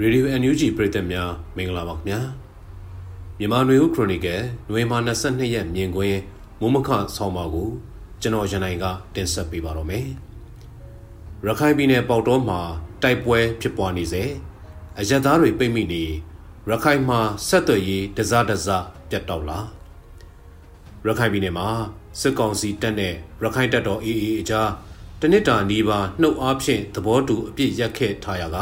ရေဒီယို NUG ပရိသတ်များမင်္ဂလာပါခင်ဗျာမြန်မာနွေဦးခရိုနီကယ်နွေမာ22ရက်မြင်ကွင်းမုံမခဆောင်းပါကိုကျွန်တော်ရန်နိုင်ကတင်ဆက်ပေးပါတော့မယ်ရခိုင်ပြည်နယ်ပေါတော်မှာတိုက်ပွဲဖြစ်ပွားနေစေအရက်သားတွေပိတ်မိနေရခိုင်မှာဆက်သွယ်ရေးတစတစပြတ်တောက်လာရခိုင်ပြည်နယ်မှာစစ်ကောင်စီတပ်နဲ့ရခိုင်တပ်တော် AA အကြားတနစ်တာနီးပါးနှုတ်အားဖြင့်သဘောတူအပြစ်ရက်ခဲ့ထားရက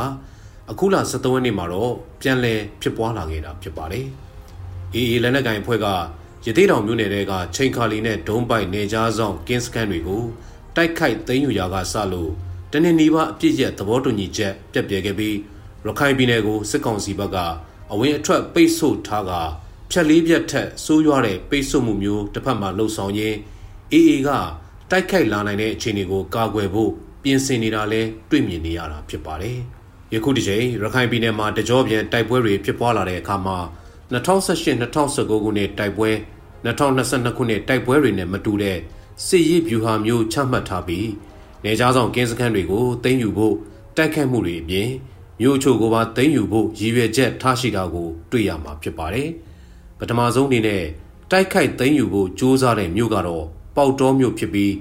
အခုလ23ရက်နေ့မှာတော့ပြန်လည်ဖြစ်ပွားလာခဲ့တာဖြစ်ပါတယ်။ AA လက်နက်ကိုင်အဖွဲ့ကရသေးတောင်မြို့နယ်တဲကချိန်ခါလီနဲ့ဒုံးပိုက်နေကြားဆောင်ကင်းစကန်တွေကိုတိုက်ခိုက်သိမ်းယူရာကစလို့တနင်္နီးပါအပြစ်ရက်သဘောတူညီချက်ပြတ်ပြဲခဲ့ပြီးရခိုင်ပြည်နယ်ကိုစစ်ကောင်စီဘက်ကအဝင်အထွက်ပိတ်ဆို့ထားကဖြက်လေးပြတ်ထက်စိုးရွားတဲ့ပိတ်ဆို့မှုမျိုးတစ်ဖက်မှာလှုပ်ဆောင်ရင်း AA ကတိုက်ခိုက်လာနိုင်တဲ့အခြေအနေကိုကာကွယ်ဖို့ပြင်ဆင်နေတာလဲတွေ့မြင်နေရတာဖြစ်ပါတယ်။ ယခုတစ်ချိန်ရခိုင်ပြည်နယ်မှာတကြောပြန်တိုက်ပွဲတွေဖြစ်ပွားလာတဲ့အခါမှာ2018-2019ခုနှစ်တိုက်ပွဲ2022ခုနှစ်တိုက်ပွဲတွေနဲ့မတူတဲ့စစ်ရေးဗျူဟာမျိုးချမှတ်ထားပြီးနေကြားဆောင်ကင်းစခန်းတွေကိုတင်းယူဖို့တိုက်ခတ်မှုတွေအပြင်မြို့ချို့ကိုပါတင်းယူဖို့ရည်ရွယ်ချက်ထားရှိတာကိုတွေ့ရမှာဖြစ်ပါတယ်။ပထမဆုံးအနေနဲ့တိုက်ခိုက်တင်းယူဖို့စ조사တဲ့မြို့ကတော့ပေါတောမြို့ဖြစ်ပြီး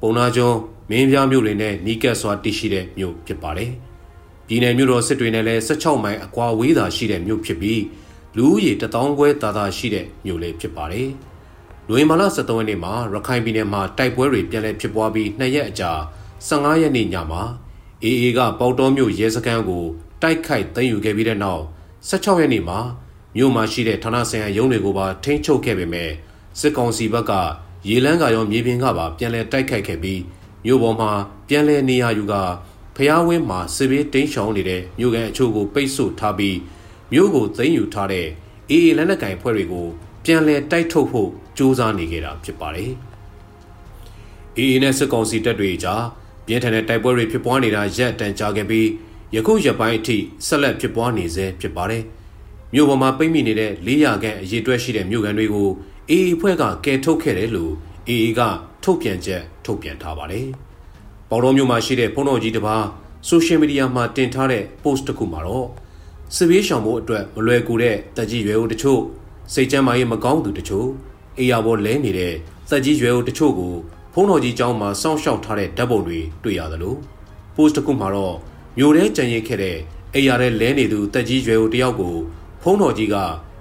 ပုံနာကျွန်းမင်းပြားမြို့တွေနဲ့နီးကပ်စွာတည်ရှိတဲ့မြို့ဖြစ်ပါတယ်။ ပြည်နယ်မြို့တော်စစ်တွေနဲ့လည်း16မိုင်အကွာဝေးသာရှိတဲ့မြို့ဖြစ်ပြီးလူဦးရေ1000ခွဲသာသာရှိတဲ့မြို့လေးဖြစ်ပါတယ်။လွေမာလာ73ရက်နေ့မှာရခိုင်ပြည်နယ်မှာတိုက်ပွဲတွေပြန်လည်ဖြစ်ပွားပြီး2ရက်အကြာ15ရက်နေ့ညမှာအေအေကပေါတောမြို့ရဲစခန်းကိုတိုက်ခိုက်သိမ်းယူခဲ့ပြီးတဲ့နောက်16ရက်နေ့မှာမြို့မှာရှိတဲ့ဌာနဆိုင်ရာရုံးတွေကိုပါထိန်းချုပ်ခဲ့ပေမဲ့စစ်ကောင်စီဘက်ကရေလန်းကရောမြေပြင်ကပါပြန်လည်တိုက်ခိုက်ခဲ့ပြီးမြို့ပေါ်မှာပြန်လည်နေရာယူကာ ဖျားဝင်းမှာစစ်ဘေးတိမ်းရှောင်နေတဲ့မြို့ကန်အချို့ကိုပိတ်ဆို့ထားပြီးမြို့ကိုသိမ်းယူထားတဲ့အေအေလက်နက်ကင်ဖွဲ့တွေကိုပြန်လည်တိုက်ထုတ်ဖို့စ조사နေကြတာဖြစ်ပါတယ်။အေအေနဲ့စစ်ကောင်စီတပ်တွေကြားပြင်းထန်တဲ့တိုက်ပွဲတွေဖြစ်ပွားနေတာရက်တန်ကြာခဲ့ပြီးယခုရက်ပိုင်းအထိဆက်လက်ဖြစ်ပွားနေဆဲဖြစ်ပါတယ်။မြို့ပေါ်မှာပိတ်မိနေတဲ့400ခန့်အရေးတွက်ရှိတဲ့မြို့ကန်တွေကိုအေအေဖွဲ့ကကယ်ထုတ်ခဲ့တယ်လို့အေအေကထုတ်ပြန်ချက်ထုတ်ပြန်ထားပါတယ်။ ပေါတော်မြို့မှာရှိတဲ့ဖုန်းတော်ကြီးတစ်ပါးဆိုရှယ်မီဒီယာမှာတင်ထားတဲ့ post တစ်ခုမှာတော့စစ်ဘေးရှောင်ဖို့အတွက်မလွယ်ကူတဲ့တက်ကြီးရွယ်အိုတချို့စိတ်ကြမ်းမာရေးမကောင်းသူတချို့အေယာဘောလဲနေတဲ့တက်ကြီးရွယ်အိုတချို့ကိုဖုန်းတော်ကြီးကျောင်းမှာစောင့်ရှောက်ထားတဲ့ဓာတ်ပုံတွေတွေ့ရသလို post တစ်ခုမှာတော့မြို့ထဲကြံရိတ်ခဲ့တဲ့အေယာထဲလဲနေသူတက်ကြီးရွယ်အိုတယောက်ကိုဖုန်းတော်ကြီးက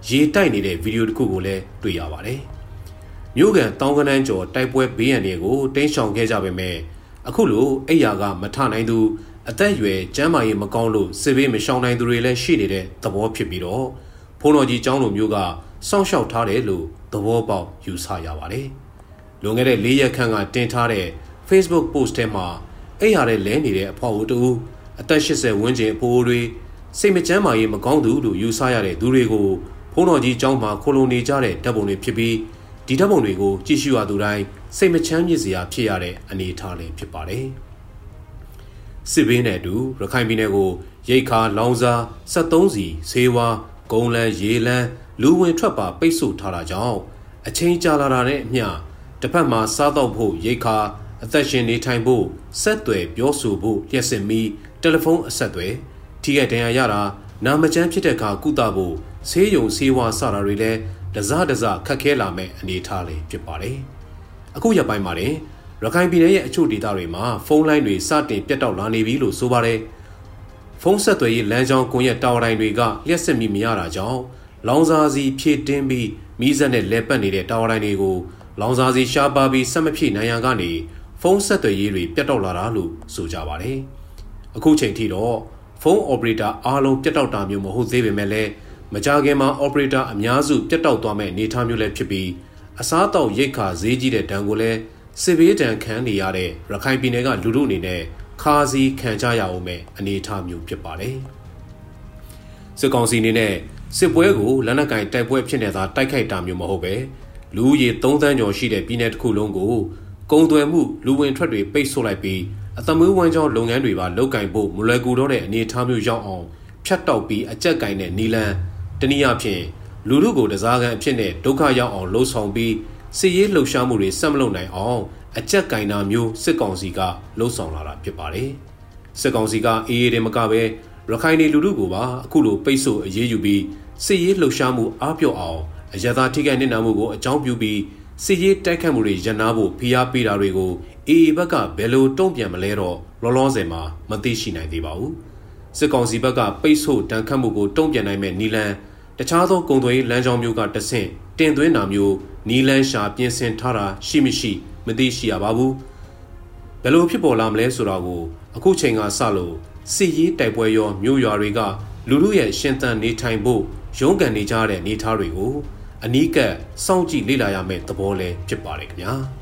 ရေတိုက်နေတဲ့ဗီဒီယိုတစ်ခုကိုလည်းတွေ့ရပါတယ်မြို့ကန်တောင်းကနန်းကျော်တိုက်ပွဲဘေးရန်တွေကိုတင်းရှောင်ခဲ့ကြပေမဲ့ အခုလိုအိယာကမထနိုင်သူအသက်အရွယ်ကျန်းမာရေးမကောင်းလို့စစ်ဘေးမရှောင်နိုင်သူတွေလည်းရှိနေတဲ့သဘောဖြစ်ပြီးတော့ဖုန်းတော်ကြီးကျောင်းလိုမျိုးကစောင့်ရှောက်ထားတယ်လို့သဘောပေါက်ယူဆရပါတယ်။လွန်ခဲ့တဲ့၄ရက်ခန့်ကတင်ထားတဲ့ Facebook post ထဲမှာအိယာတဲ့လဲနေတဲ့အဖော်အတူအသက်80ဝန်းကျင်အဖိုးတွေစိတ်မချမ်းမာရေးမကောင်းသူလို့ယူဆရတဲ့သူတွေကိုဖုန်းတော်ကြီးကျောင်းမှာခိုလုံနေကြတဲ့ဓာတ်ပုံတွေဖြစ်ပြီးဒီဓာတ်ပုံတွေကိုကြည့်ရှုရသူတိုင်း စိတ်မချမ်းမြေ့စရာဖြစ်ရတဲ့အနေအထားလေးဖြစ်ပါတယ်။စစ်ဘေးနဲ့အတူရခိုင်ပြည်နယ်ကိုရိတ်ခါလောင်စာ73စီဆေးဝါးဂုံလန်းရေလန်းလူဝင်ထွက်ပါပိတ်ဆို့ထားတာကြောင့်အချိန်ကြာလာတာနဲ့အမျှတစ်ဖက်မှာစားတော့ဖို့ရိတ်ခါအသက်ရှင်နေထိုင်ဖို့ဆက်သွယ်ပြောဆိုဖို့လျှက်စစ်မီတယ်လီဖုန်းအဆက်တွေထိခိုက်ဒဏ်ရာရတာနာမကျန်းဖြစ်တဲ့အခါကုသဖို့ဆေးရုံဆေးဝါးစတာတွေလည်းတစားတစားခက်ခဲလာမဲ့အနေအထားလေးဖြစ်ပါတယ်။ အခုရက်ပိုင်းမှာတင်ရခိုင်ပြည်နယ်ရဲ့အချို့ဒေသတွေမှာဖုန်းလိုင်းတွေစတင်ပြတ်တောက်လာနေပြီလို့ဆိုပါတယ်။ဖုန်းဆက်သွယ်ရေးလမ်းကြောင်းကွန်ရက်တာဝါတိုင်းတွေကလျှက်စစ်မိမရတာကြောင့်လောင်စာစီဖြည့်တင်းပြီးမိစက်နဲ့လဲပတ်နေတဲ့တာဝါတိုင်းတွေကိုလောင်စာစီရှားပါပြီးဆက်မဖြည့်နိုင်ရန်ကနေဖုန်းဆက်သွယ်ရေးတွေပြတ်တောက်လာတာလို့ဆိုကြပါတယ်။အခုချိန်ထိတော့ဖုန်း operator အားလုံးပြတ်တောက်တာမျိုးမဟုတ်သေးပေမဲ့လည်းမကြခင်မှာ operator အများစုပြတ်တောက်သွားမဲ့အနေအထားမျိုးလည်းဖြစ်ပြီး အစားအသောက်ရိတ်ခါဈေးကြီးတဲ့ဒဏ်ကိုလည်းစစ်ဘေးဒဏ်ခံနေရတဲ့ရခိုင်ပြည်နယ်ကလူလူအနေနဲ့ခါစီခံကြရအောင်မဲ့အနေအထားမျိုးဖြစ်ပါတယ်စစ်ကောင်စီအနေနဲ့စစ်ပွဲကိုလက်နက်ကင်တိုက်ပွဲဖြစ်နေတာတိုက်ခိုက်တာမျိုးမဟုတ်ပဲလူဦးရေ3သန်းကျော်ရှိတဲ့ပြည်နယ်တစ်ခုလုံးကိုကုံသွယ်မှုလူဝင်ထွက်တွေပိတ်ဆို့လိုက်ပြီးအသမွေးဝမ်းကြောင်းလုပ်ငန်းတွေပါလုတ်ကင်ဖို့မလွယ်ကူတော့တဲ့အနေအထားမျိုးရောက်အောင်ဖြတ်တောက်ပြီးအကြက်ကင်တဲ့နီလန်တနည်းအားဖြင့် လူလူကိုတစားကန်အဖြစ်နဲ့ဒုက္ခရောက်အောင်လှုံ့ဆော်ပြီးစစ်ရေးလှုပ်ရှားမှုတွေဆက်မလုပ်နိုင်အောင်အကြက်ကင်တာမျိုးစစ်ကောင်စီကလှုံ့ဆော်လာတာဖြစ်ပါတယ်။စစ်ကောင်စီကအေးအေးတွေမကပဲရရခိုင်နေလူထုကိုပါအခုလိုပိတ်ဆို့အရေးယူပြီးစစ်ရေးလှုပ်ရှားမှုအားပြော့အောင်အရသာထိခိုက်နေနာမှုကိုအကြောင်းပြုပြီးစစ်ရေးတိုက်ခတ်မှုတွေရန်နာဖို့ဖိအားပေးတာတွေကိုအေအေဘက်ကဘယ်လိုတုံ့ပြန်မလဲတော့လောလောဆယ်မှာမသိရှိနိုင်သေးပါဘူးစစ်ကောင်စီဘက်ကပိတ်ဆို့တန်ခတ်မှုကိုတုံ့ပြန်နိုင်မဲ့နီလန် တခြားသောကုံသွေးလမ်းကြောင်းမျိုးကတဆင့်တင်သွင်းတာမျိုးနီလန်းရှာပြင်ဆင်ထားတာရှိမရှိမသိရှိရပါဘူးဘယ်လိုဖြစ်ပေါ်လာမလဲဆိုတာကိုအခုချိန်ကစလို့စစ်ရေးတိုက်ပွဲရောမြို့ရွာတွေကလူလူရဲ့ရှင်သန်နေထိုင်ဖို့ရုန်းကန်နေကြတဲ့နေသားတွေကိုအနီးကပ်စောင့်ကြည့်လေ့လာရမယ့်သဘောလည်းဖြစ်ပါတယ်ခင်ဗျာ။